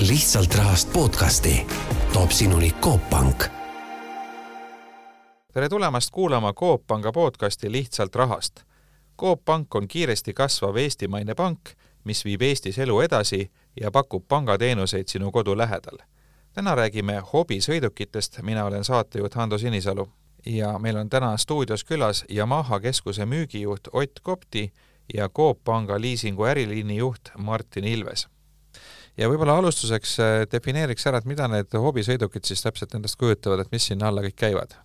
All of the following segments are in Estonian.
lihtsalt rahast podcasti toob sinuni Coop Pank. tere tulemast kuulama Coop Panga podcasti Lihtsalt rahast. Coop Pank on kiiresti kasvav eestimaine pank, mis viib Eestis elu edasi ja pakub pangateenuseid sinu kodu lähedal. täna räägime hobisõidukitest, mina olen saatejuht Hando Sinisalu ja meil on täna stuudios külas Yamaha keskuse müügijuht Ott Kopti ja Coop Panga liisingu äriliini juht Martin Ilves ja võib-olla alustuseks äh, defineeriks ära, et mida need hobisõidukid siis täpselt endast kujutavad, et mis sinna alla kõik käivad?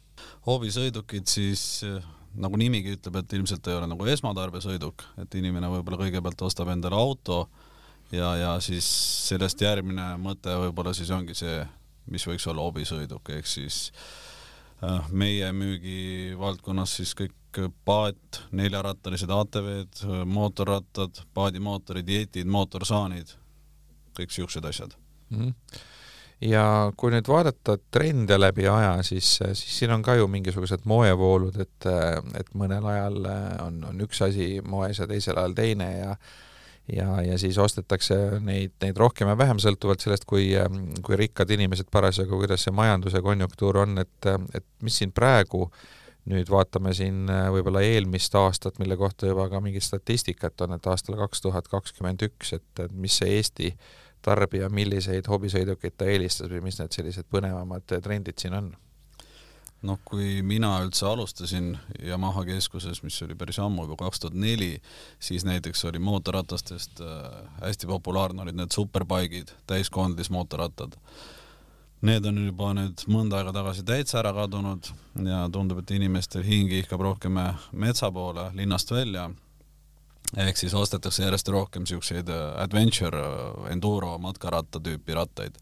hobisõidukid siis äh, nagu nimigi ütleb, et ilmselt ei ole nagu esmatarbesõiduk, et inimene võib-olla kõigepealt ostab endale auto ja, ja siis sellest järgmine mõte võib-olla siis ongi see, mis võiks olla hobisõiduk, ehk siis äh, meie müügivaldkonnas siis kõik paat, neljarattalised ATV-d, mootorrattad, paadimootorid, jetid, mootorsaanid kõik siuksed asjad mm. -hmm ja kui nüüd vaadata trende läbi aja, siis, siis siin on ka ju mingisugused moevoolud, et, et mõnel ajal on, on üks asi moes ja teisel ajal teine ja ja, ja siis ostetakse neid, neid rohkem ja vähem, sõltuvalt sellest, kui, kui rikkad inimesed parasjagu, kuidas see majanduse konjunktuur on, et, et mis siin praegu nüüd vaatame siin võib-olla eelmist aastat, mille kohta juba ka mingit statistikat on, et aastal kaks tuhat kakskümmend üks, et, et mis see Eesti äh, tarbija, milliseid hobisõidukeid ta eelistas või mis need sellised põnevamad trendid siin on? noh, kui mina üldse alustasin Yamaha keskuses, mis oli päris ammu, juba kaks tuhat neli, siis näiteks oli mootorratastest äh, hästi populaarne olid need superbike'id, täiskoondis mootorrattad. Need on juba nüüd mõnda aega tagasi täitsa ära kadunud ja tundub, et inimestel hing ihkab rohkem metsa poole, linnast välja ehk siis ostetakse järjest rohkem siukseid äh, adventure, äh, enduro, matkaratta tüüpi rattaid.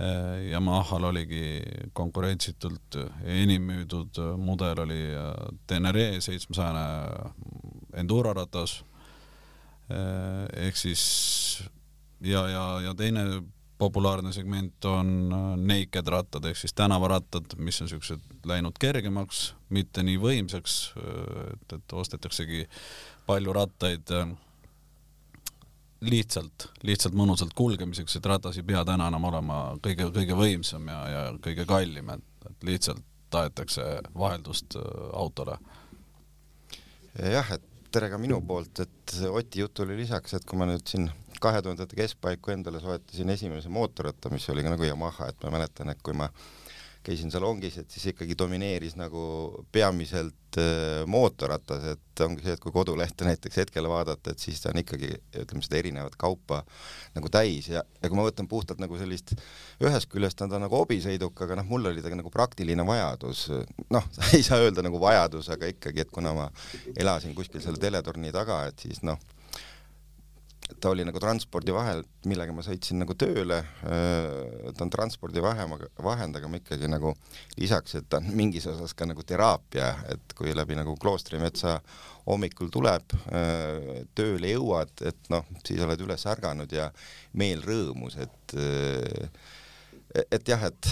Äh, Yamahal oligi konkurentsitult enim müüdud mudel oli Tenere seitsmesajane enduro ratas. ehk siis ja, ja, ja teine populaarne segment on naked rattad ehk siis tänavarattad, mis on siuksed läinud kergemaks, mitte nii võimsaks, et, et ostetaksegi palju rattaid äh, lihtsalt, lihtsalt mõnusalt kulgemiseks, et ratas ei pea täna enam olema kõige, kõige võimsam ja, ja kõige kallim, et, et lihtsalt tahetakse vaheldust äh, autole. jah, et tere ka minu poolt, et Oti jutule lisaks, et kui ma nüüd siin kahe tuhandete keskpaiku endale soetasin esimese mootorratta, mis oli ka nagu Yamaha, et ma mäletan, et kui ma käisin salongis, et siis ikkagi domineeris nagu peamiselt äh, mootorratas, et ongi see, et kui kodulehte näiteks hetkel vaadata, et siis ta on ikkagi, ütleme seda erinevat kaupa nagu täis ja, ja kui ma võtan puhtalt nagu sellist, ühest küljest on ta nagu hobisõiduk, aga noh, mul oli ta nagu praktiline vajadus, noh, ei saa öelda nagu vajadus, aga ikkagi, et kuna ma elasin kuskil selle teletorni taga, et siis noh ta oli nagu transpordi vahel, millega ma sõitsin nagu tööle, ta on transpordi vahema, vahend, aga ma ikkagi nagu lisaks, et ta on mingis osas ka nagu teraapia, et kui läbi nagu kloostrimetsa hommikul tuleb, tööle jõuad, et noh, siis oled üles ärganud ja meel rõõmus, et et jah, et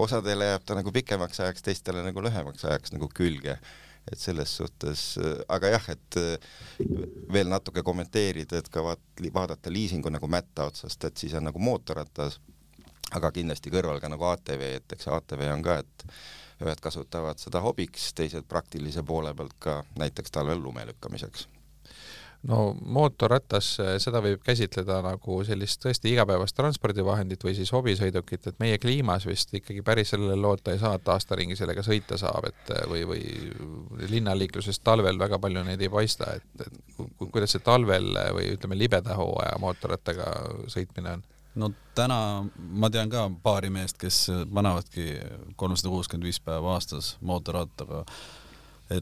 osadele jääb ta nagu pikemaks ajaks, teistele nagu lühemaks ajaks nagu külge et selles suhtes, aga jah, et veel natuke kommenteerida, et ka vaat-, vaadata liisingu nagu mätta otsast, et siis on nagu mootorratas, aga kindlasti kõrval ka nagu ATV, et eks ATV on ka, et ühed kasutavad seda hobiks, teised praktilise poole pealt ka näiteks talvel lume lükkamiseks no mootorratas, seda võib käsitleda nagu sellist tõesti igapäevast transpordivahendit või siis hobisõidukit, et meie kliimas vist ikkagi päris sellele loota ei saa, et aastaringi sellega sõita saab, et või, või linnaliikluses talvel väga palju neid ei paista, et, et ku, kuidas see talvel või ütleme, libeda hooaja mootorrattaga sõitmine on? no täna ma tean ka paari meest, kes panevadki kolmsada kuuskümmend viis päeva aastas mootorrattaga et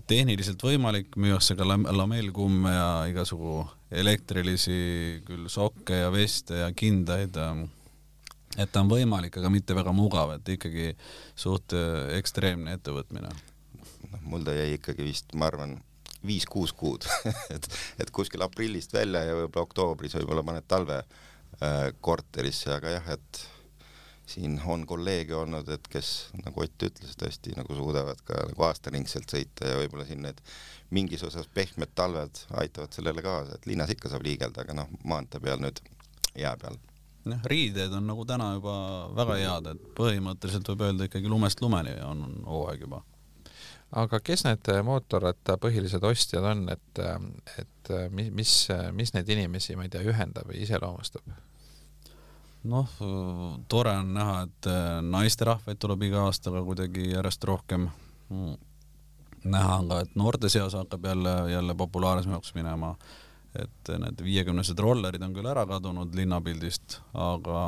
tehniliselt võimalik, müüakse ka lamellkumme ja igasugu elektrilisi küll sokke ja veste ja kindaid. Ähm, et ta on võimalik, aga mitte väga mugav, et ikkagi suht äh, ekstreemne ettevõtmine. noh, mul ta jäi ikkagi vist, ma arvan, viis-kuus kuud et, et kuskil aprillist välja ja võib-olla oktoobris võib-olla paned talve äh, korterisse, aga jah, et siin on kolleege olnud, et kes nagu Ott ütles, tõesti nagu suudavad ka nagu aastaringselt sõita ja võib-olla siin need mingis osas pehmed talved aitavad sellele kaasa, et linnas ikka saab liigelda, aga noh, maantee peal nüüd jää peal jah, riided on nagu täna juba väga head, et põhimõtteliselt võib öelda ikkagi lumest lumeni on hooaeg juba. aga kes need mootorratta põhilised ostjad on, et, et mis, mis, mis neid inimesi, ma ei tea, ühendab või iseloomustab? Noh, tore on näha, et naisterahvaid tuleb iga aastaga kuidagi järjest rohkem. näha on ka, et noorte seas hakkab jälle, jälle populaarsemaks minema et need viiekümnesed rollerid on küll ära kadunud linnapildist, aga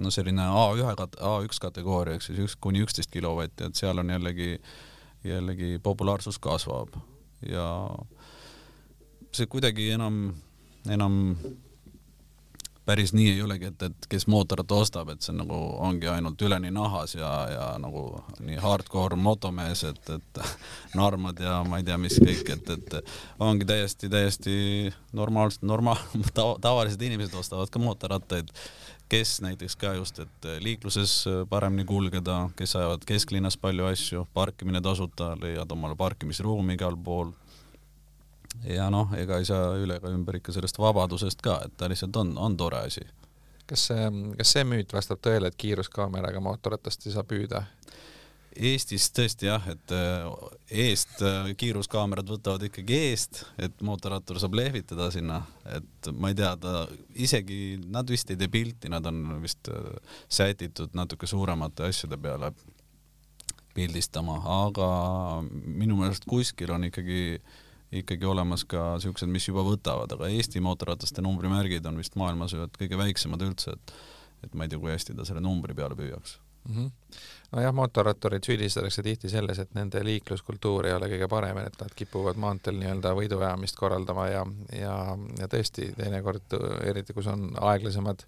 no selline A1 kat-, A1 kategooria, ehk siis üks kuni üksteist kilovatti, et seal on jällegi, jällegi populaarsus kasvab ja see kuidagi enam, enam päris nii ei olegi, et, et kes mootorit ostab, et see nagu ongi ainult üleni nahas ja, ja nagu nii hardcore motomees, et, et narmad ja ma ei tea, mis kõik, et, et ongi täiesti, täiesti normaalsed, normaal- tav,, tavalised inimesed ostavad ka mootorrattaid, kes näiteks ka just, et liikluses paremini kulgeda, kes ajavad kesklinnas palju asju, parkimine tasuta, leiad omale parkimisruumi igal pool ja noh, ega ei saa üle ega ümber ikka sellest vabadusest ka, et ta lihtsalt on, on tore asi. kas see, kas see müüt vastab tõele, et kiiruskaameraga mootorratast ei saa püüda? Eestis tõesti jah, et äh, eest äh, kiiruskaamerad võtavad ikkagi eest, et mootorrattur saab lehvitada sinna, et ma ei tea, ta isegi, nad vist ei tee pilti, nad on vist äh, sätitud natuke suuremate asjade peale pildistama, aga minu meelest kuskil on ikkagi äh, ikkagi olemas ka siuksed, mis juba võtavad, aga Eesti mootorrataste numbrimärgid on vist maailmas ühed kõige väiksemad üldse, et et ma ei tea, kui hästi ta selle numbri peale püüaks mm. -hmm. nojah, mootorratturid süüdistatakse tihti selles, et nende liikluskultuur ei ole kõige parem, et nad kipuvad maanteel nii-öelda võiduajamist korraldama ja, ja, ja tõesti teinekord, eriti kus on aeglasemad,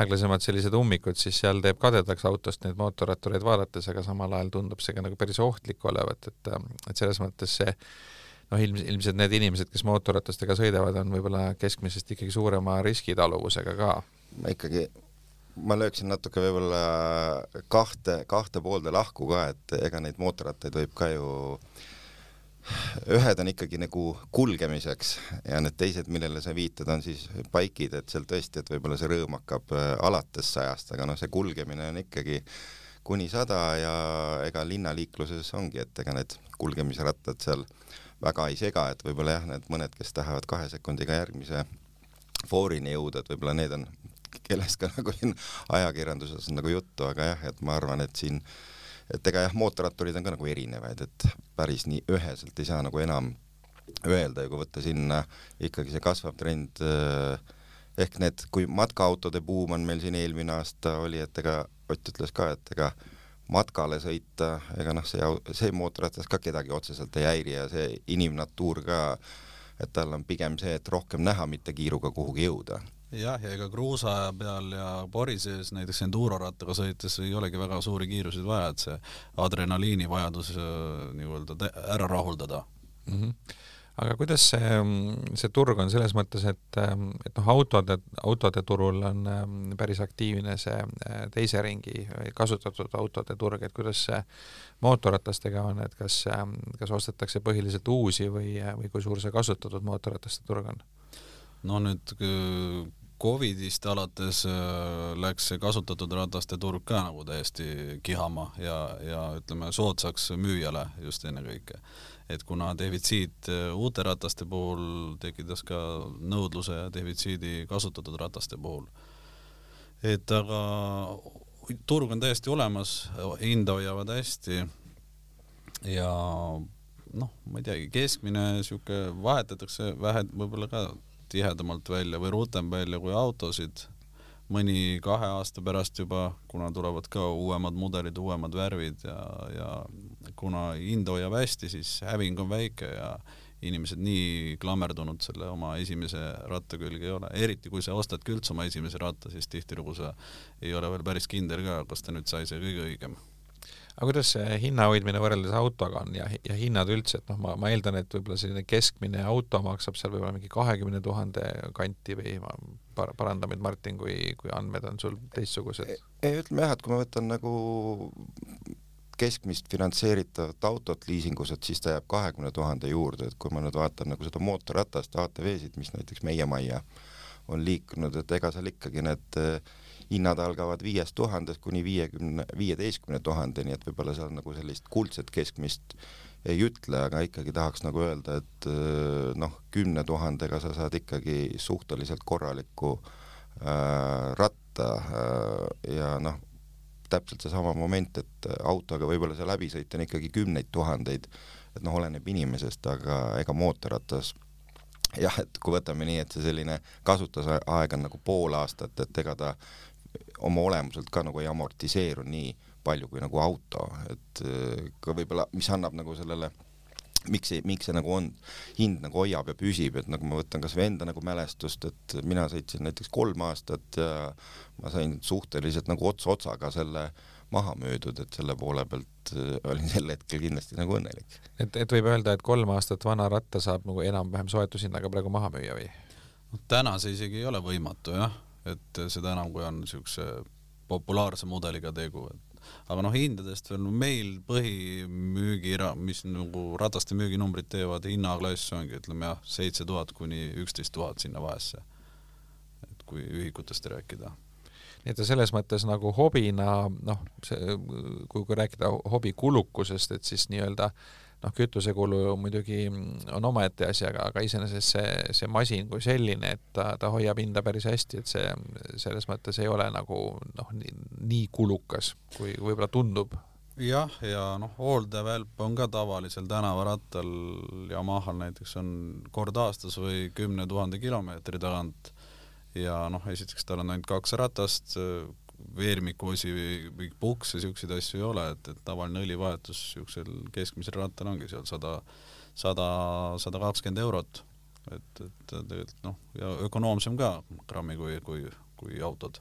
aeglasemad sellised ummikud, siis seal teeb kadedaks autost neid mootorrattureid vaadates, aga samal ajal tundub see ka nagu päris ohtlik olevat, et, et selles mõttes see noh, ilms, ilmselt need inimesed, kes mootorratastega sõidavad, on võib-olla keskmisest ikkagi suurema riskitaluvusega ka. ma ikkagi, ma lööksin natuke võib-olla kahte, kahte poolde lahku ka, et ega neid mootorrattaid võib ka ju ühed on ikkagi nagu kulgemiseks ja need teised, millele sa viitad, on siis baikid, et seal tõesti, et võib-olla see rõõm hakkab äh, alates sajast, aga noh, see kulgemine on ikkagi kuni sada ja ega linnaliikluses ongi, et ega need kulgemisrattad seal väga ei sega, et võib-olla jah, need mõned, kes tahavad kahe sekundiga järgmise foorini jõuda, et võib-olla need on, kellest ka nagu siin ajakirjanduses on nagu juttu, aga jah, et ma arvan, et siin, et ega jah, mootorratturid on ka nagu erinevaid, et päris nii üheselt ei saa nagu enam öelda ja kui võtta sinna ikkagi see kasvav trend eh, ehk need, kui matkaautode buum on meil siin eelmine aasta oli, et ega Ott ütles ka, et ega matkale sõita, ega noh, see, see mootorratas ka kedagi otseselt ei häiri ja see inimnatuur ka, et tal on pigem see, et rohkem näha, mitte kiiruga kuhugi jõuda jah, ja ega kruusa peal ja pori sees näiteks endurorattaga sõites ei olegi väga suuri kiiruseid vaja, et see adrenaliini vajadus äh, nii-öelda ära rahuldada mm. -hmm aga kuidas see, see turg on selles mõttes, et, et noh, autode, autode turul on ähm, päris aktiivne see teise ringi kasutatud autode turg, et kuidas see mootorratastega on, et kas, kas ostetakse põhiliselt uusi või, või kui suur see kasutatud mootorrataste turg on? no nüüd Covidist alates äh, läks see kasutatud rataste turg ka nagu täiesti kihama ja, ja ütleme soodsaks müüjale just ennekõike et kuna defitsiit äh, uute rataste puhul tekitas ka nõudluse ja defitsiidi kasutatud rataste puhul. et aga turg on täiesti olemas, hinda hoiavad hästi ja noh, ma ei teagi, keskmine sihuke vahetatakse vähe, võib-olla ka tihedamalt välja või rutem välja kui autosid. Mõni kahe aasta pärast juba, kuna tulevad ka uuemad mudelid, uuemad värvid ja, ja kuna hind hoiab hästi, siis häving on väike ja inimesed nii klammerdunud selle oma esimese ratta külge ei ole, eriti kui sa ostadki üldse oma esimese ratta, siis tihtilugu sa ei ole veel päris kindel ka, kas ta nüüd sai see kõige õigem aga kuidas see hinna hoidmine võrreldes autoga on ja, ja hinnad üldse, et noh, ma, ma eeldan, et võib-olla selline keskmine auto maksab seal võib-olla mingi kahekümne tuhande kanti või ma par-, paranda mind, Martin, kui, kui andmed on sul teistsugused? ei, ütleme jah, et kui ma võtan nagu keskmist finantseeritavat autot liisingus, et siis ta jääb kahekümne tuhande juurde, et kui ma nüüd vaatan nagu seda mootorratast, ATV-sid, mis näiteks meie majja on liikunud, et ega seal ikkagi need äh, hinnad algavad viiest tuhandest kuni viiekümne, viieteistkümne tuhandeni, et võib-olla seal nagu sellist kuldset keskmist ei ütle, aga ikkagi tahaks nagu öelda, et äh, noh, kümne tuhandega sa saad ikkagi suhteliselt korraliku äh, ratta äh, ja noh, täpselt seesama moment, et autoga võib-olla see läbisõit on ikkagi kümneid tuhandeid, et noh, oleneb inimesest, aga ega mootorratas jah, et kui võtame nii, et see selline kasutusaeg on nagu pool aastat, et ega ta oma olemuselt ka nagu ei amortiseeru nii palju kui nagu auto, et äh, ka võib-olla, mis annab nagu sellele miks see, miks see nagu on, hind nagu hoiab ja püsib, et nagu ma võtan kasvõi enda nagu mälestust, et mina sõitsin näiteks kolm aastat ja ma sain suhteliselt nagu ots otsaga selle maha müüdud, et selle poole pealt äh, olin sel hetkel kindlasti nagu õnnelik. et, et võib öelda, et kolm aastat vana ratta saab nagu enam-vähem soetushinnaga praegu maha müüa või? noh, täna see isegi ei ole võimatu jah, et seda enam, kui on niisuguse populaarse mudeliga tegu, et aga noh, hindadest veel meil põhimüügi, mis nagu rataste müüginumbrid teevad, hinnaklass ongi ütleme jah, seitse tuhat kuni üksteist tuhat sinna vahesse. et kui ühikutest rääkida nii et selles mõttes nagu hobina noh, see, kui, kui rääkida hobi kulukusest, et siis nii-öelda noh, kütusekulu muidugi on omaette asi, aga, aga iseenesest see, see masin kui selline, et ta, ta hoiab hinda päris hästi, et see selles mõttes ei ole nagu noh, nii kulukas, kui võib-olla tundub. jah, ja noh, hooldevälp on ka tavalisel tänavarattal Yamahal näiteks on kord aastas või kümne tuhande kilomeetri tagant ja noh, esiteks tal on ainult kaks ratast, veermikuosi või pukse, siukseid asju ei ole, et, et tavaline õlivahetus siuksel keskmisel rattal ongi seal sada, sada, sada kakskümmend eurot. et, et tegelikult noh, ja ökonoomsem ka grammi kui, kui, kui autod.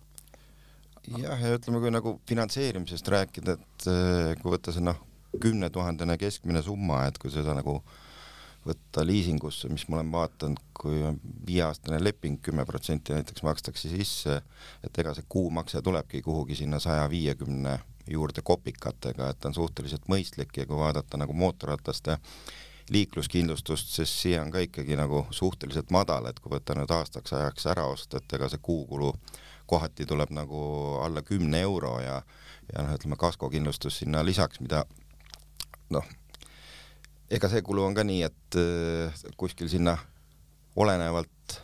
jah, ja ütleme, kui nagu finantseerimisest rääkida, et eh, kui võtta see noh, kümnetuhandene keskmine summa, et kui seda nagu äh, võtta liisingusse, mis ma olen vaadanud, kui on viieaastane leping, kümme protsenti näiteks makstakse sisse, et ega see kuumakse tulebki kuhugi sinna saja viiekümne juurde kopikatega, et on suhteliselt mõistlik ja kui vaadata nagu mootorrataste liikluskindlustust, siis siia on ka ikkagi nagu suhteliselt madal, et kui võtta nüüd aastaks ajaks ära osta, et ega see kuukulu kohati tuleb nagu alla kümne euro ja ja noh, ütleme kaskokindlustus sinna lisaks, mida noh, ega see kulu on ka nii, et äh, kuskil sinna olenevalt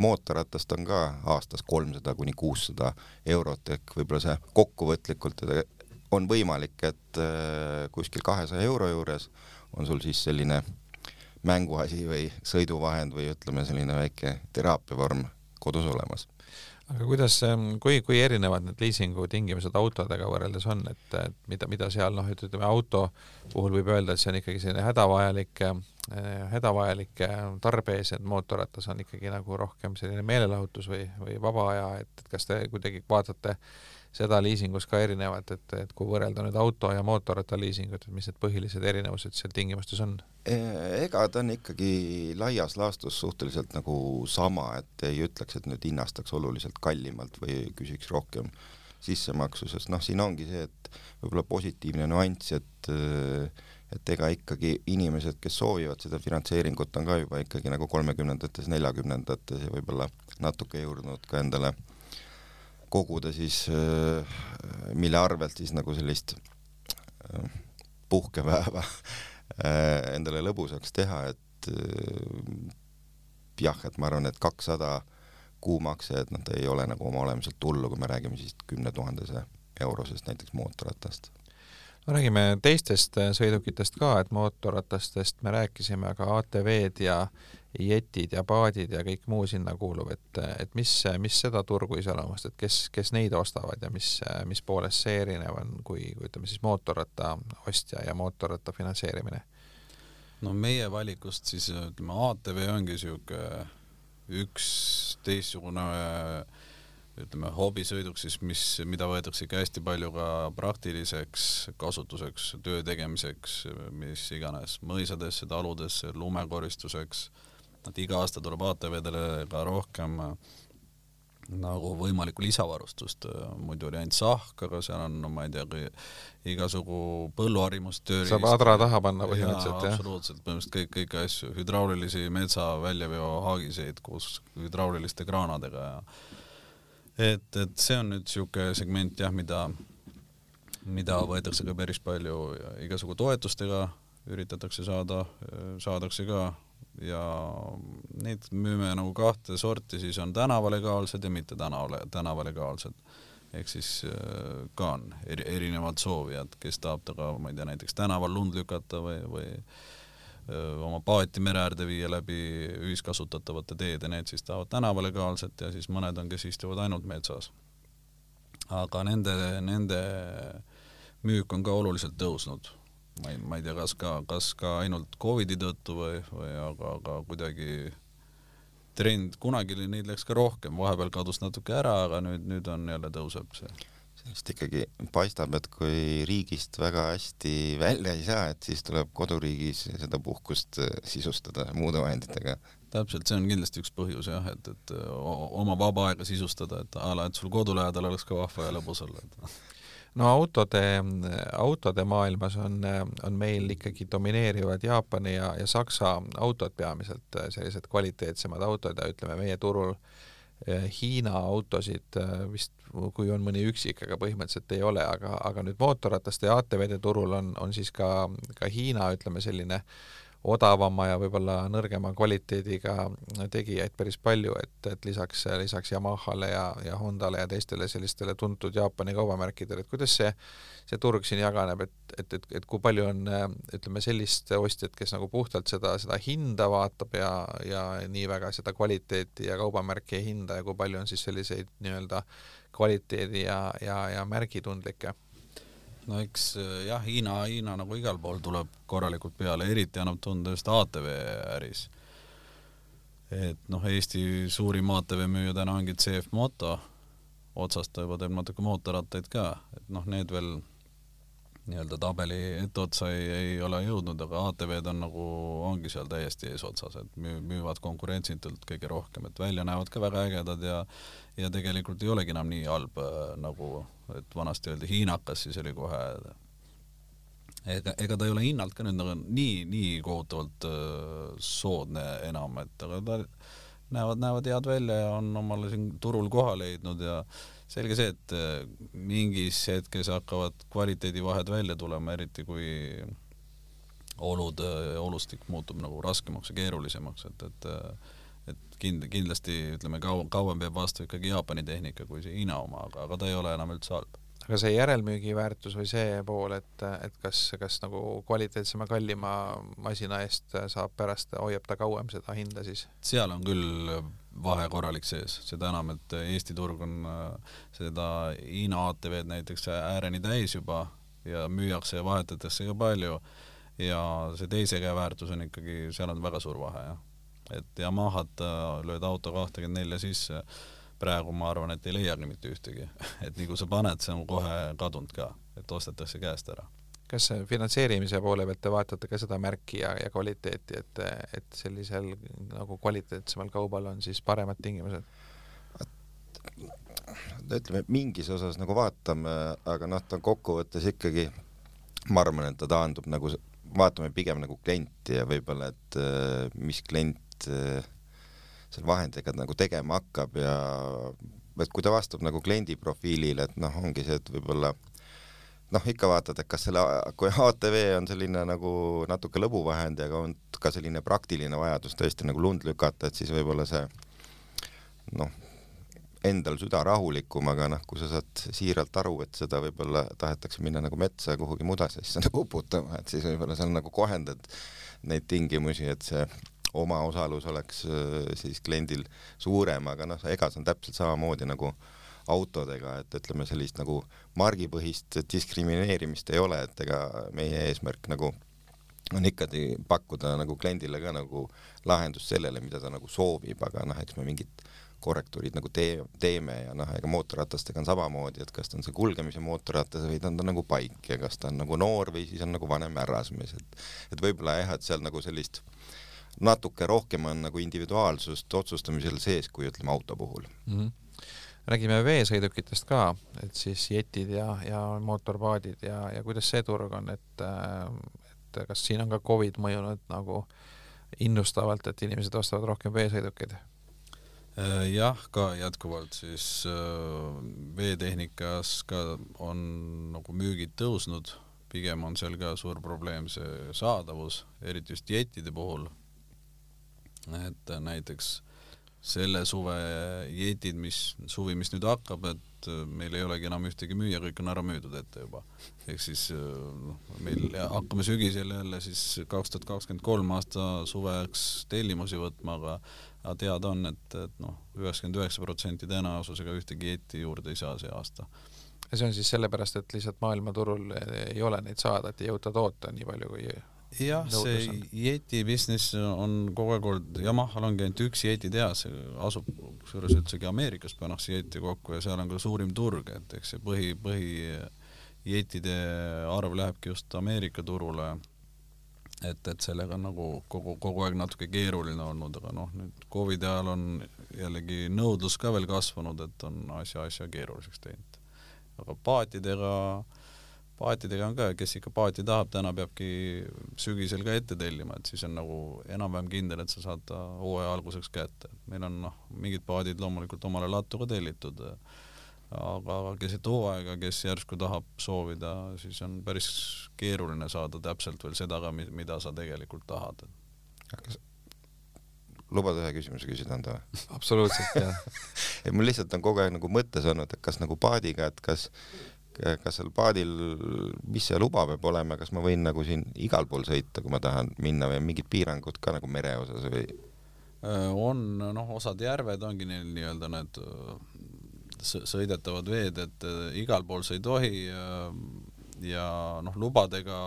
mootorratast on ka aastas kolmsada kuni kuussada eurot ehk võib-olla see kokkuvõtlikult on võimalik, et äh, kuskil kahesaja euro juures on sul siis selline mänguasi või sõiduvahend või ütleme, selline väike teraapiavorm kodus olemas aga kuidas, kui, kui erinevad need liisingu tingimused autodega võrreldes on, et, mida, mida seal noh, et ütleme auto puhul võib öelda, et see on ikkagi selline hädavajalik äh,, hädavajalik äh, tarbees, et mootorratas on ikkagi nagu rohkem selline meelelahutus või, või vaba aja, et kas te kuidagi vaatate äh, seda liisingus ka erinevat, et, et kui võrrelda nüüd auto ja mootorrattaliisingut, et mis need põhilised erinevused seal tingimustes on? E, ega ta on ikkagi laias laastus suhteliselt nagu sama, et ei ütleks, et nüüd hinnastaks oluliselt kallimalt või küsiks rohkem sissemaksu, sest noh, siin ongi see, et võib-olla positiivne nüanss, et et ega ikkagi inimesed, kes soovivad seda finantseeringut, on ka juba ikkagi nagu kolmekümnendates, neljakümnendates ja võib-olla natuke jõudnud ka endale äh, koguda siis, äh, mille arvelt siis nagu sellist äh, puhkepäeva äh, endale lõbusaks teha, et jah, et ma arvan, et kakssada kuumakse, et noh, ta ei ole nagu oma olemuselt hullu, kui me räägime siis kümne tuhandese eurosest näiteks mootorratast. No räägime teistest sõidukitest ka, et mootorratastest me rääkisime, aga ATV-d ja jetid ja paadid ja kõik muu sinna kuuluv, et, et mis, mis seda turgu iseloomustab, et kes, kes neid ostavad ja mis, mis poolest see erinev on, kui, kui ütleme siis mootorratta ostja ja mootorratta finantseerimine? no meie valikust siis ütleme, ATV ongi niisugune üks teistsugune ütleme, hobisõiduk siis, mis, mida võetakse ikka hästi palju ka praktiliseks kasutuseks, töö tegemiseks, mis iganes, mõisadesse, taludesse, lumekoristuseks et iga aasta tuleb ATV-dele ka rohkem nagu võimalikku lisavarustust, muidu oli ainult sahk, aga seal on, no ma ei tea, igasugu põlluharimustööriist. saab adra taha panna põhimõtteliselt, jah? absoluutselt, põhimõtteliselt kõik, kõiki asju, hüdraulilisi metsa väljaveo haagiseid koos hüdrauliliste kraanadega ja et, et see on nüüd niisugune segment jah, mida, mida võetakse ka päris palju igasugu toetustega, üritatakse saada, saadakse ka ja neid müüme nagu kahte sorti, siis on tänavalegaalsed ja mitte tänavale, tänavalegaalsed. ehk siis äh, ka on eri, erinevad soovijad, kes tahab taga, ma ei tea, näiteks tänaval lund lükata või, või äh, oma paati mere äärde viia läbi ühiskasutatavate teede, need siis tahavad tänavalegaalset ja siis mõned on, kes istuvad ainult metsas. aga nende, nende müük on ka oluliselt tõusnud ma ei, ma ei tea, kas ka, kas ka ainult Covidi tõttu või, või aga, aga kuidagi trend, kunagi neid läks ka rohkem, vahepeal kadus natuke ära, aga nüüd, nüüd on jälle tõuseb see. sellest ikkagi paistab, et kui riigist väga hästi välja ei saa, et siis tuleb koduriigis seda puhkust äh, sisustada muude vahenditega. täpselt, see on kindlasti üks põhjus jah, et, et oma vaba aega sisustada, et a la, et sul kodu lähedal oleks ka vahva ja lõbus olla, et no autode, autode maailmas on, on meil ikkagi domineerivad Jaapani ja, ja Saksa autod peamiselt, sellised kvaliteetsemad autod ja ütleme, meie turul eh, Hiina autosid eh, vist, kui on mõni üksik, aga põhimõtteliselt ei ole, aga, aga nüüd mootorrataste ja ATV-de turul on, on siis ka, ka Hiina, ütleme selline äh, odavama ja võib-olla nõrgema kvaliteediga tegijaid päris palju, et, et lisaks, lisaks Yamahale ja, ja Hondale ja teistele sellistele tuntud Jaapani kaubamärkidele, et kuidas see, see turg siin jaganeb, et, et, et, et kui palju on ütleme, sellist ostjat, kes nagu puhtalt seda, seda hinda vaatab ja, ja nii väga seda kvaliteeti ja kaubamärki ei hinda ja kui palju on siis selliseid nii-öelda kvaliteedi ja, ja, ja märgitundlikke no eks äh, jah, Hiina, Hiina nagu igal pool tuleb korralikult peale, eriti annab tunda just ATV äris. et noh, Eesti suurim ATV müüja täna ongi CF Moto, otsast ta juba teeb natuke mootorrattaid ka, et noh, need veel nii-öelda tabeli etteotsa ei, ei ole jõudnud, aga ATV-d on nagu, ongi seal täiesti eesotsas, et müü-, müüvad konkurentsitult kõige rohkem, et välja näevad ka väga ägedad ja ja tegelikult ei olegi enam nii halb äh, nagu, et vanasti öeldi hiinakas, siis oli kohe ega, ega ta ei ole hinnalt ka nüüd nagu nii, nii kohutavalt äh, soodne enam, et aga ta näevad, näevad head välja ja on omale siin turul koha leidnud ja selge see, et äh, mingis hetkes hakkavad kvaliteedivahed välja tulema, eriti kui olud, olustik muutub nagu raskemaks ja keerulisemaks, et, et et kind-, kindlasti ütleme, kaua, kauem peab vastu ikkagi Jaapani tehnika kui see Hiina oma, aga, aga ta ei ole enam üldse halb. aga see järelmüügiväärtus või see pool, et, et kas, kas nagu kvaliteetsema, kallima masina eest saab pärast, hoiab ta kauem seda hinda siis? seal on küll vahe korralik sees, seda enam, et Eesti turg on seda Hiina ATV-d näiteks ääreni täis juba ja müüakse ja vahetatakse ka palju. Ja see teise käe väärtus on ikkagi, seal on väga suur vahe, jah. Et Yamahat lööd auto kahtekümmend nelja sisse, praegu ma arvan, et ei leiagi mitte ühtegi, et nii kui sa paned, see on kohe kadunud ka, et ostetakse käest ära. Kas finantseerimise poole pealt te vaatate ka seda märki ja, ja kvaliteeti, et, et sellisel nagu kvaliteetsemal kaubal on siis paremad tingimused? ütleme, mingis osas nagu vaatame, aga noh, ta kokkuvõttes ikkagi, ma arvan, et ta taandub nagu, vaatame pigem nagu klienti ja võib-olla, et mis klient Eh, seal vahendajega nagu tegema hakkab ja et kui ta vastab nagu kliendi profiilile, et noh, ongi see, et võib-olla noh, ikka vaatad, et kas selle, kui ATV on selline nagu natuke lõbuvahend ja on ka selline praktiline vajadus tõesti nagu lund lükata, et siis võib-olla see noh, endal süda rahulikum, aga noh, kui sa saad siiralt aru, et seda võib-olla tahetakse minna nagu metsa kuhugi mudasse nagu uputama, et siis võib-olla seal nagu kohendad neid tingimusi, et see omaosalus oleks äh, siis kliendil suurem, aga noh, ega see on täpselt samamoodi nagu autodega, et ütleme, sellist nagu margipõhist diskrimineerimist ei ole, et ega meie eesmärk nagu on ikkagi pakkuda nagu kliendile ka nagu lahendust sellele, mida ta nagu soovib, aga noh, eks me mingid korrektuurid nagu tee, teeme ja noh, ega mootorratastega on samamoodi, et kas ta on see kulgemise mootorratas või ta on ta nagu paik ja kas ta on nagu noor või siis on nagu vanem härrasmees, et et võib-olla jah, et seal nagu sellist natuke rohkem on nagu individuaalsust otsustamisel sees, kui ütleme auto puhul mm. -hmm räägime veesõidukitest ka, et siis jetid ja, ja mootorpaadid ja, ja kuidas see turg on, et, et kas siin on ka Covid mõjunud nagu innustavalt, et inimesed ostavad rohkem veesõidukeid? Jah, ka jätkuvalt siis äh, veetehnikas ka on nagu müügid tõusnud, pigem on seal ka suur probleem see saadavus, eriti just jettide puhul. et näiteks selle suve jetid, mis, suvi, mis nüüd hakkab, et äh, meil ei olegi enam ühtegi müüa, kõik on ära müüdud ette juba. ehk siis äh, noh, meil hakkame sügisel jälle siis kaks tuhat kakskümmend kolm aasta suveks tellimusi võtma, aga aga teada on, et, et noh, üheksakümmend üheksa protsenti tõenäosusega ühtegi jetti juurde ei saa see aasta ja see on siis sellepärast, et lihtsalt maailmaturul ei ole neid saada, et ei jõuta toota nii palju, kui jah, see Yeti business on kogu aeg olnud, Yamahal ongi ainult üks Yeti tehas, asub kusjuures üldsegi Ameerikas pannakse Yeti kokku ja seal on ka suurim turg, et eks see põhi, põhi Yetide arv lähebki just Ameerika turule. et, et sellega on nagu kogu, kogu aeg natuke keeruline olnud, aga noh, nüüd Covidi ajal on jällegi nõudlus ka veel kasvanud, et on asja, asja keeruliseks teinud. aga paatidega äh, paatidega on ka, kes ikka paati tahab, täna peabki sügisel ka ette tellima, et siis on nagu enam-vähem kindel, et sa saad ta hooaja alguseks kätte. meil on noh, mingid paadid loomulikult omale lattu ka tellitud, aga keset hooaega, kes järsku tahab soovida, siis on päris keeruline saada täpselt veel seda ka, mida sa tegelikult tahad. kas lubad ühe küsimuse küsida anda või? absoluutselt, jah et mul lihtsalt on kogu aeg nagu mõttes olnud, et kas nagu paadiga, et kas kas seal paadil, mis see luba peab olema, kas ma võin nagu siin igal pool sõita, kui ma tahan minna või on mingid piirangud ka nagu mere osas või? Äh, on, noh, osad järved ongi neil nii-öelda need äh, sõidetavad veed, et äh, igal pool sa ei tohi ja, ja noh, lubadega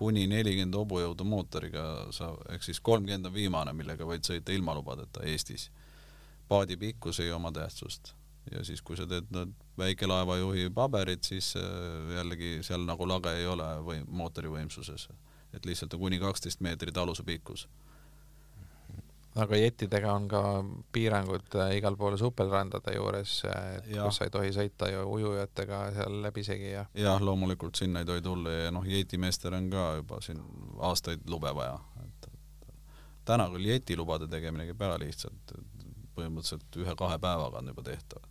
kuni nelikümmend hobujõudu mootoriga sa, ehk siis kolmkümmend on viimane, millega võid sõita ilma lubadeta Eestis. paadi pikkus ei oma tähtsust ja siis, kui sa teed need väikelaevajuhi paberid, siis äh, jällegi seal nagu lage ei ole või mootori võimsuses, et lihtsalt on kuni kaksteist meetrit aluse pikkus. aga jettidega on ka piirangud äh, igal pool supelrandade juures, et ja. kus sa ei tohi sõita ju ujujatega seal läbisegi ja jah, loomulikult sinna ei tohi tulla ja noh, jetimeestel on ka juba siin aastaid lube vaja, et täna küll jetilubade tegemine käib ära lihtsalt, põhimõtteliselt ühe-kahe päevaga on juba tehtav.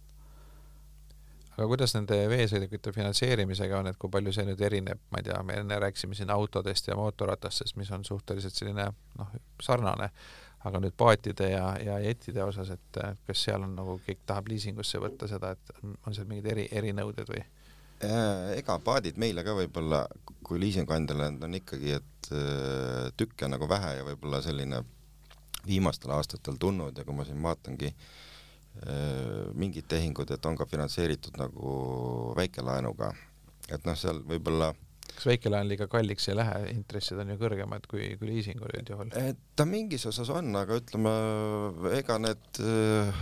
Aga kuidas nende veesõidukite finantseerimisega on, et kui palju see nüüd erineb, ma ei tea, me enne rääkisime siin autodest ja mootorratastest, mis on suhteliselt selline noh, sarnane, aga nüüd paatide ja, ja jettide osas, et kas seal on nagu keegi tahab liisingusse võtta seda, et on seal mingid eri, erinõuded või? Äh, ega paadid meile ka võib-olla, kui liisingandjale on ikkagi, et äh, tükke nagu vähe ja võib-olla selline viimastel aastatel tulnud ja kui ma siin vaatangi äh, Äh, mingid tehingud, et on ka finantseeritud nagu väikelaenuga, et noh, seal võib-olla kas väikelaen liiga kalliks ei lähe, intressid on ju kõrgemad kui, kui liisingul üldjuhul? ta mingis osas on, aga ütleme, ega need,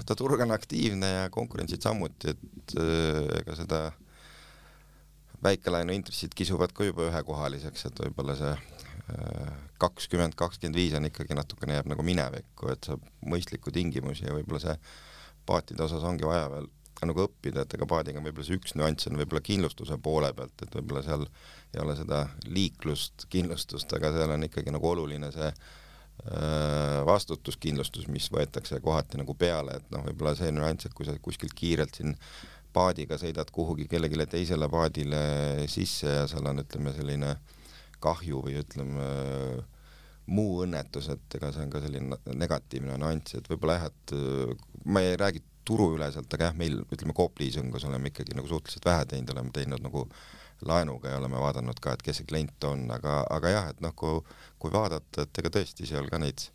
ta turg on aktiivne ja konkurentsid samuti, et äh, ega seda väikelaenu intressid kisuvad ka juba ühekohaliseks, et võib-olla see äh, kakskümmend, kakskümmend viis on ikkagi natukene jääb nagu minevikku, et saab mõistlikku tingimusi ja võib-olla see paatide osas ongi vaja veel nagu õppida, et ega paadiga võib-olla see üks nüanss on võib-olla kindlustuse poole pealt, et võib-olla seal ei ole seda liiklust, kindlustust, aga seal on ikkagi nagu oluline see äh, vastutuskindlustus, mis võetakse kohati nagu peale, et noh, võib-olla see nüanss, et kui sa kuskilt kiirelt siin paadiga sõidad kuhugi kellelegi teisele paadile sisse ja seal on, ütleme, selline kahju või ütleme äh, muu õnnetus, et ega see on ka selline negatiivne nüanss, et võib-olla jah, et äh, ma ei räägi turuüleselt, aga jah, meil ütleme Coop Leasingus oleme ikkagi nagu suhteliselt vähe teinud, oleme teinud nagu laenuga ja oleme vaadanud ka, et kes see klient on, aga, aga jah, et noh, kui, kui vaadata, et ega tõesti seal ka neid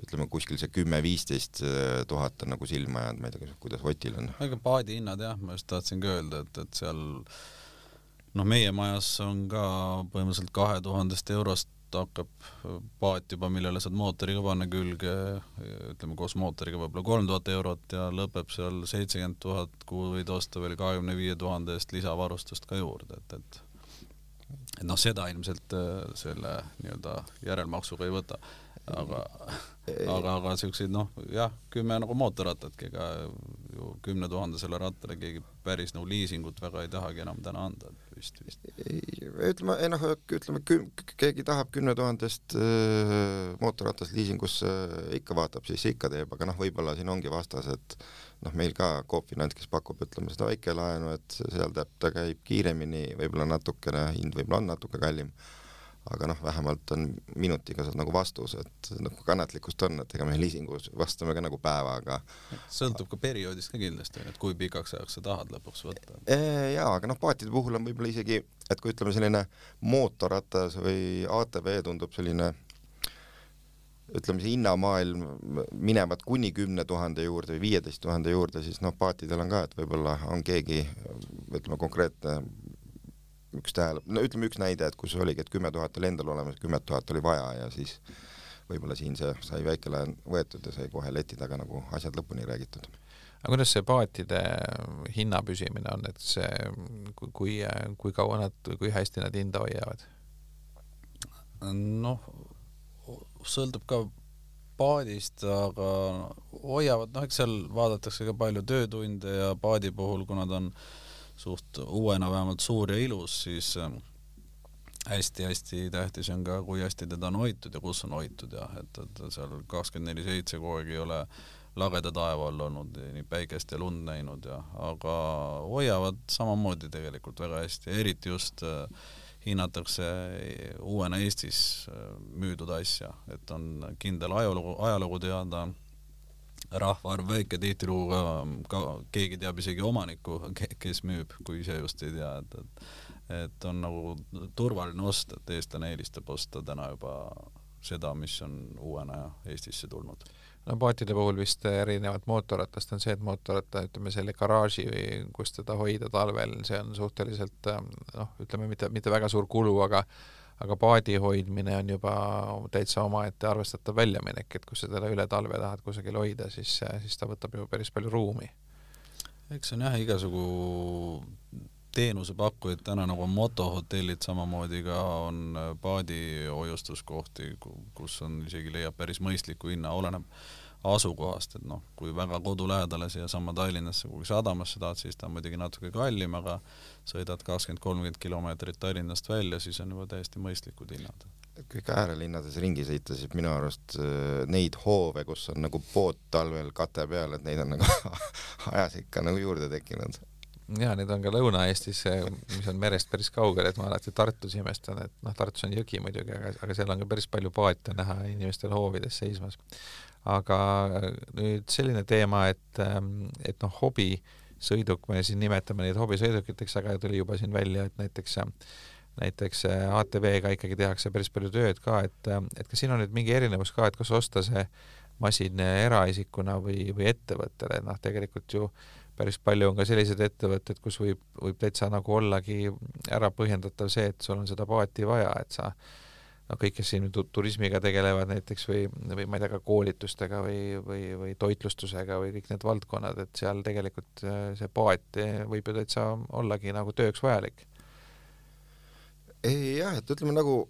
ütleme kuskil see kümme-viisteist äh, tuhat on nagu silma jäänud, ma ei tea, kuidas Otil on. ega paadi hinnad jah, ma just tahtsin ka öelda, et, et seal noh, meie majas on ka põhimõtteliselt kahe tuhandest eurost hakkab paat juba, millele saad mootoriga panna külge, ütleme koos mootoriga võib-olla kolm tuhat eurot ja lõpeb seal seitsekümmend tuhat, kuhu võid osta veel kahekümne viie tuhande eest lisavarustust ka juurde, et, et et noh, seda ilmselt äh, selle nii-öelda järelmaksuga ei võta, aga aga, aga siukseid noh, jah, kümme nagu mootorrattatki, ega ju kümnetuhandesele rattale keegi päris nagu liisingut väga ei tahagi enam täna anda, vist, vist. ütleme, ei noh, ütleme küm, keegi tahab kümne tuhandest äh, mootorratast liisingusse äh, ikka vaatab, siis ikka teeb, aga noh, võib-olla siin ongi vastas, et noh, meil ka Coop Finants, kes pakub, ütleme seda väikelaenu, et seal ta, ta käib kiiremini, võib-olla natukene, hind võib-olla on natuke kallim aga noh, vähemalt on minutiga saad nagu vastus, et noh, kannatlikkust on, et ega me liisingus vastame ka nagu päevaga. sõltub ka perioodist ka kindlasti, et kui pikaks ajaks sa tahad lõpuks võtta. jaa, aga noh, paatide puhul on võib-olla isegi, et kui ütleme, selline mootorratas või ATV tundub selline ütleme, see hinnamaailm minevat kuni kümne tuhande juurde või viieteist tuhande juurde, siis noh, paatidel on ka, et võib-olla on keegi ütleme konkreetne üks tähele, no ütleme üks näide, et kus oligi, et kümme tuhat oli endal olemas, kümme tuhat oli vaja ja siis võib-olla siin see sai väike laen võetud ja sai kohe leti taga nagu asjad lõpuni räägitud. aga kuidas see paatide hinna püsimine on, et see, kui, kui kaua nad, kui hästi nad hinda hoiavad? noh, sõltub ka paadist, aga hoiavad, noh, eks seal vaadatakse ka palju töötunde ja paadi puhul, kuna ta on äh, suht uuena vähemalt suur ja ilus, siis hästi-hästi ähm, tähtis on ka, kui hästi teda on hoitud ja kus on hoitud ja et, et seal kakskümmend neli seitse kogu aeg ei ole lageda taeva all olnud, nii päikest ja lund näinud ja, aga hoiavad samamoodi tegelikult väga hästi, eriti just äh, hinnatakse uuena Eestis äh, müüdud asja, et on kindel ajalugu, ajalugu teada rahvaarv väike, tihtilugu ka, ka keegi teab isegi omanikku, kes müüb, kui ise just ei tea, et, et et on nagu turvaline osta, et eestlane eelistab osta täna juba seda, mis on uuena Eestisse tulnud. No paatide puhul vist erinevalt mootorratast on see, et mootorratta, ütleme selle garaaži või kus teda hoida talvel, see on suhteliselt noh, ütleme mitte, mitte väga suur kulu, aga aga paadi hoidmine on juba täitsa omaette arvestatav väljaminek, et kui sa teda üle talve tahad kusagil hoida, siis, siis ta võtab ju päris palju ruumi. eks see on jah, igasugu teenusepakkujaid täna nagu motohotellid samamoodi ka on paadi hoiustuskohti, kus on isegi leiab päris mõistliku hinna, oleneb asukohast, et noh, kui väga kodu lähedale siiasamma Tallinnasse kuhugi sadamasse tahad, siis ta on muidugi natuke kallim, aga sõidad kakskümmend, kolmkümmend kilomeetrit Tallinnast välja, siis on juba täiesti mõistlikud hinnad. kõik äärelinnades ringi sõita, siis minu arust äh, neid hoove, kus on nagu pood talvel kate peal, et neid on nagu ajas ikka nagu juurde tekkinud ja need on ka Lõuna-Eestis, mis on merest päris kaugel, et ma alati Tartus imestan, et noh, Tartus on jõgi muidugi, aga, aga seal on ka päris palju paate näha inimestel hoovides seismas aga nüüd selline teema, et, ähm, et noh, hobisõiduk, me siin nimetame neid hobisõidukiteks, aga tuli juba siin välja, et näiteks näiteks äh, ATV-ga ikkagi tehakse päris palju tööd ka, et, äh, et kas siin on nüüd mingi erinevus ka, et kas osta see masin eraisikuna või, või ettevõttele, noh tegelikult ju päris palju on ka selliseid ettevõtteid, kus võib, võib täitsa nagu ollagi ära põhjendatav see, et sul on seda paati vaja, et sa noh, kõik, kes siin turismiga tegelevad näiteks või, või ma ei tea, ka koolitustega või, või, või toitlustusega või kõik need valdkonnad, et seal tegelikult äh, see paat võib ju täitsa ollagi nagu tööks vajalik. ei jah, et ütleme nagu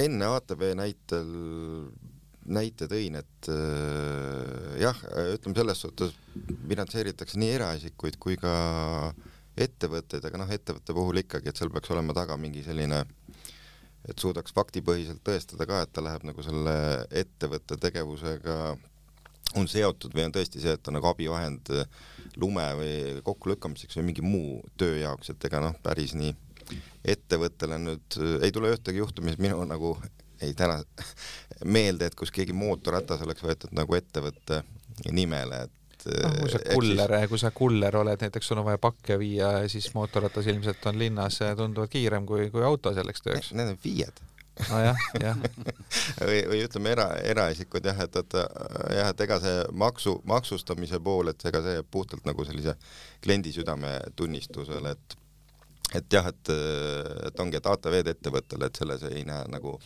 enne ATV näitel näite tõin, et äh, jah, ütleme selles suhtes finantseeritakse nii eraisikuid kui ka ettevõtteid, aga noh, ettevõtte puhul ikkagi, et seal peaks olema taga mingi selline äh, et suudaks faktipõhiselt tõestada ka, et ta läheb nagu selle ettevõtte tegevusega on seotud või on tõesti see, et ta nagu abivahend lume või kokkulükkamiseks või mingi muu töö jaoks, et ega noh, päris nii ettevõttele nüüd ei tule ühtegi juhtumit minu nagu ei täna meelde, et kus keegi mootorratas oleks võetud nagu ettevõtte nimele, et noh, kui sa kuller kui sa kuller oled, näiteks sul on vaja pakke viia, siis mootorratas ilmselt on linnas tunduvalt kiirem kui, kui auto selleks tööks. Need on FIE-d nojah, jah või, või ütleme era, eraisikud jah, et, et jah, et ega see maksu, maksustamise pool, et ega see jääb puhtalt nagu sellise kliendi südametunnistusele, et et jah, et, et ongi, et ATV-d ettevõttele, et selles ei näe nagu,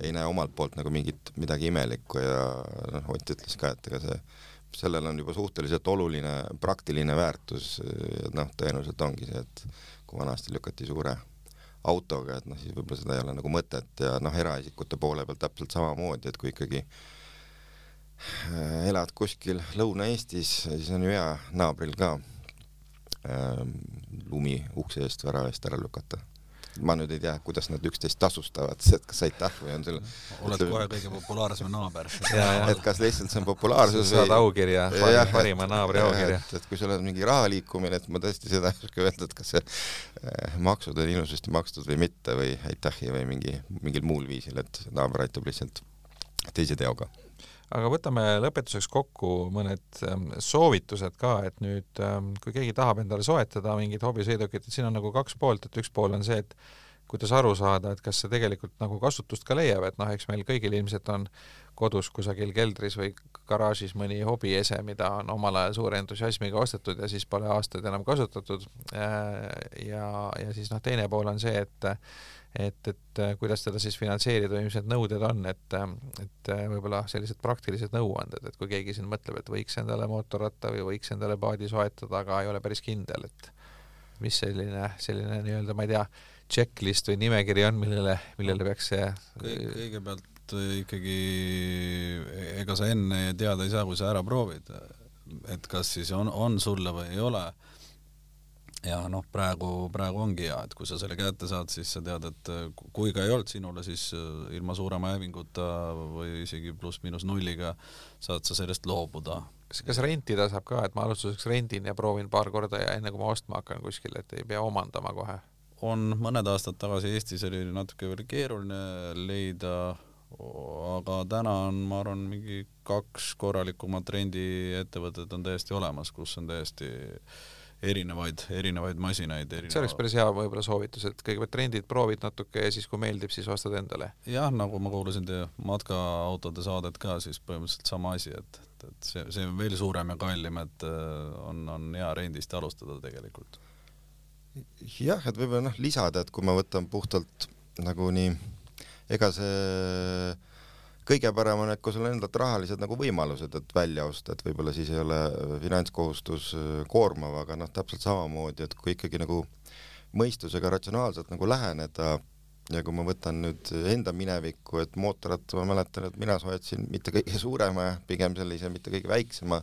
ei näe omalt poolt nagu mingit midagi imelikku ja noh, Ott ütles ka, et ega see sellel on juba suhteliselt oluline praktiline väärtus, noh, tõenäoliselt ongi see, et kui vanasti lükati suure autoga, et noh, siis võib-olla seda ei ole nagu mõtet ja noh, eraisikute poole pealt täpselt samamoodi, et kui ikkagi äh, elad kuskil Lõuna-Eestis, siis on ju hea naabril ka äh, lumi ukse eest, värava eest ära lükata ma nüüd ei tea, kuidas nad üksteist tasustavad, et kas aitäh või on selle oled kohe kõige populaarsem naaber. et kas lihtsalt see on populaarsus või saad aukirja, parima naabri aukirja. et, et kui sul on mingi raha liikumine, et ma tõesti seda ei oska öelda, et kas see eh, maksud on ilusasti makstud või mitte või aitähi või mingi, mingil muul viisil, et naaber aitab lihtsalt teise teoga aga võtame lõpetuseks kokku mõned ähm, soovitused ka, et nüüd ähm, kui keegi tahab endale soetada mingit hobisõidukit, et siin on nagu kaks poolt, et üks pool on see, et kuidas aru saada, et kas see tegelikult nagu kasutust ka leiab, et noh, eks meil kõigil ilmselt on kodus kusagil keldris või garaažis mõni hobiese, mida on omal ajal suure entusiasmiga ostetud ja siis pole aastaid enam kasutatud. Äh, ja, ja siis noh, teine pool on see, et et, et äh, kuidas teda siis finantseerida need nõuded on, et, äh, et äh, võib-olla sellised praktilised nõuanded, et kui keegi siin mõtleb, et võiks endale mootorratta või võiks endale paadi soetada, aga ei ole päris kindel, et mis selline, selline nii-öelda, ma ei tea, checklist või nimekiri on, millele, millele peaks see kõigepealt ikkagi ega sa enne teada ei saa, kui sa ära proovid, et kas siis on, on sulle või ei ole ja noh, praegu, praegu ongi hea, et kui sa selle kätte saad, siis sa tead, et äh, kui ka ei olnud sinule, siis äh, ilma suurema hävinguta või isegi pluss-miinus nulliga saad sa sellest loobuda. kas, kas rentida saab ka, et ma alustuseks rendin ja proovin paar korda ja enne kui ma ostma hakkan kuskil, et ei pea omandama kohe? on, mõned aastad tagasi Eestis oli natuke veel keeruline leida, aga täna on, ma arvan, mingi kaks korralikumat rendiettevõtet on täiesti olemas, kus on täiesti erinevaid, erinevaid masinaid erineva.... see oleks päris hea võib-olla soovitus, et kõigepealt trendid, proovid natuke ja siis kui meeldib, siis ostad endale. jah, nagu ma kuulasin teie matkaautode saadet ka, siis põhimõtteliselt sama asi, et, et, et see, see on veel suurem ja kallim, et äh, on, on hea rendist alustada tegelikult. jah, et võib-olla noh, lisada, et kui ma võtan puhtalt nagu nii, ega see kõige parem on, et kui sul on endalt rahalised nagu võimalused, et välja osta, et võib-olla siis ei ole finantskohustus äh, koormav, aga noh, täpselt samamoodi, et kui ikkagi nagu mõistusega ratsionaalselt nagu läheneda ja kui ma võtan nüüd enda minevikku, et mootorratta ma mäletan, et mina soetasin mitte kõige suurema, pigem sellise mitte kõige väiksema,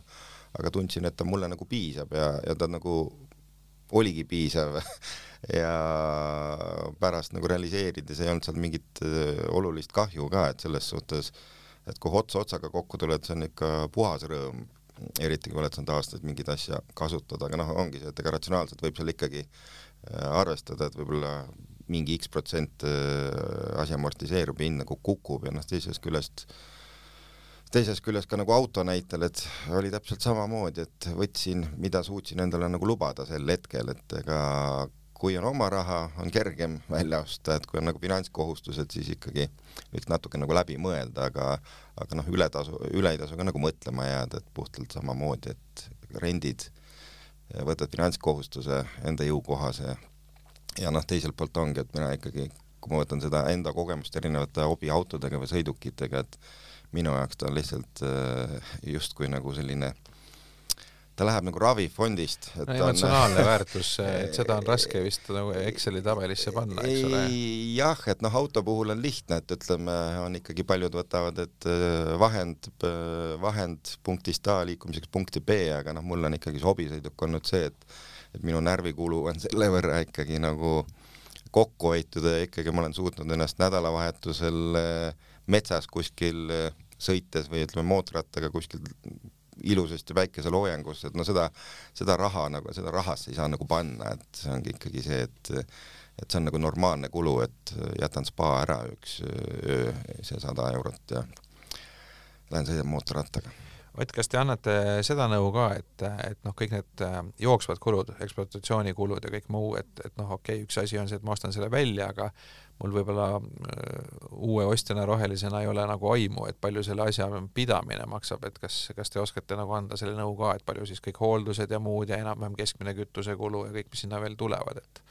aga tundsin, et ta mulle nagu piisab ja, ja ta nagu oligi piisav. Ja pärast nagu realiseerides ei olnud seal mingit äh, olulist kahju ka, et selles suhtes, et kui ots otsaga kokku tuled, see on ikka puhas rõõm, eriti kui oled saanud aastaid mingit asja kasutada, aga noh, ongi see, et ega ratsionaalselt võib seal ikkagi äh, arvestada, et võib-olla mingi X protsent äh, asi amortiseerub ja hind nagu kukub ja noh, teisest küljest teisest küljest ka nagu auto näitel, et oli täpselt samamoodi, et võtsin, mida suutsin endale nagu lubada sel hetkel, et ega kui on oma raha, on kergem välja osta, et kui on nagu finantskohustused, siis ikkagi võiks natuke nagu läbi mõelda, aga aga noh, ületasu, üle ei tasu ka nagu mõtlema jääda, et puhtalt samamoodi, et rendid, võtad finantskohustuse enda jõukohase ja noh, teiselt poolt ongi, et mina ikkagi, kui ma võtan seda enda kogemust erinevate hobiautodega või sõidukitega, et minu jaoks ta on lihtsalt äh, justkui nagu selline ta läheb nagu ravifondist. no emotsionaalne on... väärtus, et seda on raske vist nagu Exceli tabelisse panna, eks ole. jah, et noh, auto puhul on lihtne, et ütleme, on ikkagi paljud võtavad, et äh, vahend, äh, vahend punktist A liikumiseks punkti B, aga noh, mul on ikkagi see hobisõiduk olnud see, et et minu närvikulu on selle võrra ikkagi nagu kokku hoitud ja ikkagi ma olen suutnud ennast nädalavahetusel äh, metsas kuskil sõites või ütleme mootorrattaga kuskil ilusasti päikeseloojangus, et no seda, seda raha nagu, seda rahasse ei saa nagu panna, et see ongi ikkagi see, et et see on nagu normaalne kulu, et jätan spa ära üks öö, see sada eurot ja lähen sõidan mootorrattaga Ott, kas te annate seda nõu ka, et, et noh, kõik need äh, jooksvad kulud, ekspluatatsioonikulud ja kõik muu, et, et noh, okei okay,, üks asi on see, et ma ostan selle välja, aga mul võib-olla äh, uue ostjana, rohelisena ei ole nagu aimu, et palju selle asja pidamine maksab, et kas, kas te oskate nagu anda selle nõu ka, et palju siis kõik hooldused ja muud ja enam-vähem keskmine kütusekulu ja kõik, mis sinna veel tulevad, et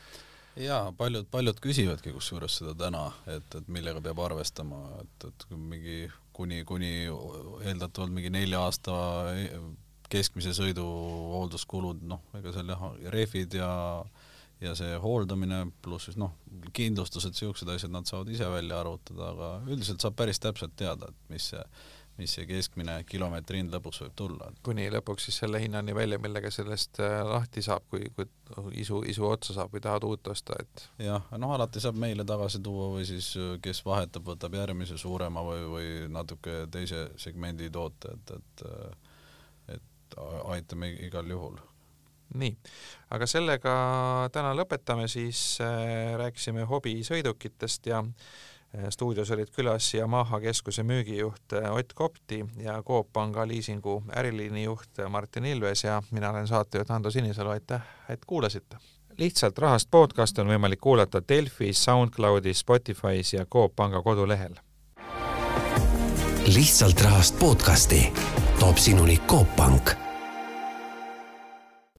jaa, paljud, paljud küsivadki kusjuures seda täna, et, et millega peab arvestama, et, et mingi kuni, kuni eeldatavalt mingi nelja aasta keskmise sõidu hoolduskulud, noh, ega seal jah, rehvid ja ja see hooldamine pluss siis noh, kindlustused, siuksed asjad nad saavad ise välja arvutada, aga üldiselt saab päris täpselt teada, et mis see, mis see keskmine kilomeetri hind lõpuks võib tulla. kuni lõpuks siis selle hinnani välja, millega sellest äh, lahti saab, kui, kui isu, isu otsa saab või tahad uut osta, et jah, noh alati saab meile tagasi tuua või siis kes vahetab, võtab järgmise suurema või, või natuke teise segmendi toote, et, et et aitame igal juhul nii, aga sellega täna lõpetame, siis äh, rääkisime hobisõidukitest ja äh, stuudios olid külas Yamaha keskuse müügijuht äh, Ott Kopti ja Coop Panga liisingu äriliini juht Martin Ilves ja mina olen saatejuht Ando Sinisalu, aitäh, et kuulasite! lihtsalt rahast podcast on võimalik kuulata Delfis, SoundCloudis, Spotify's ja Coop Panga kodulehel. lihtsalt rahast podcasti toob sinuni Coop Pank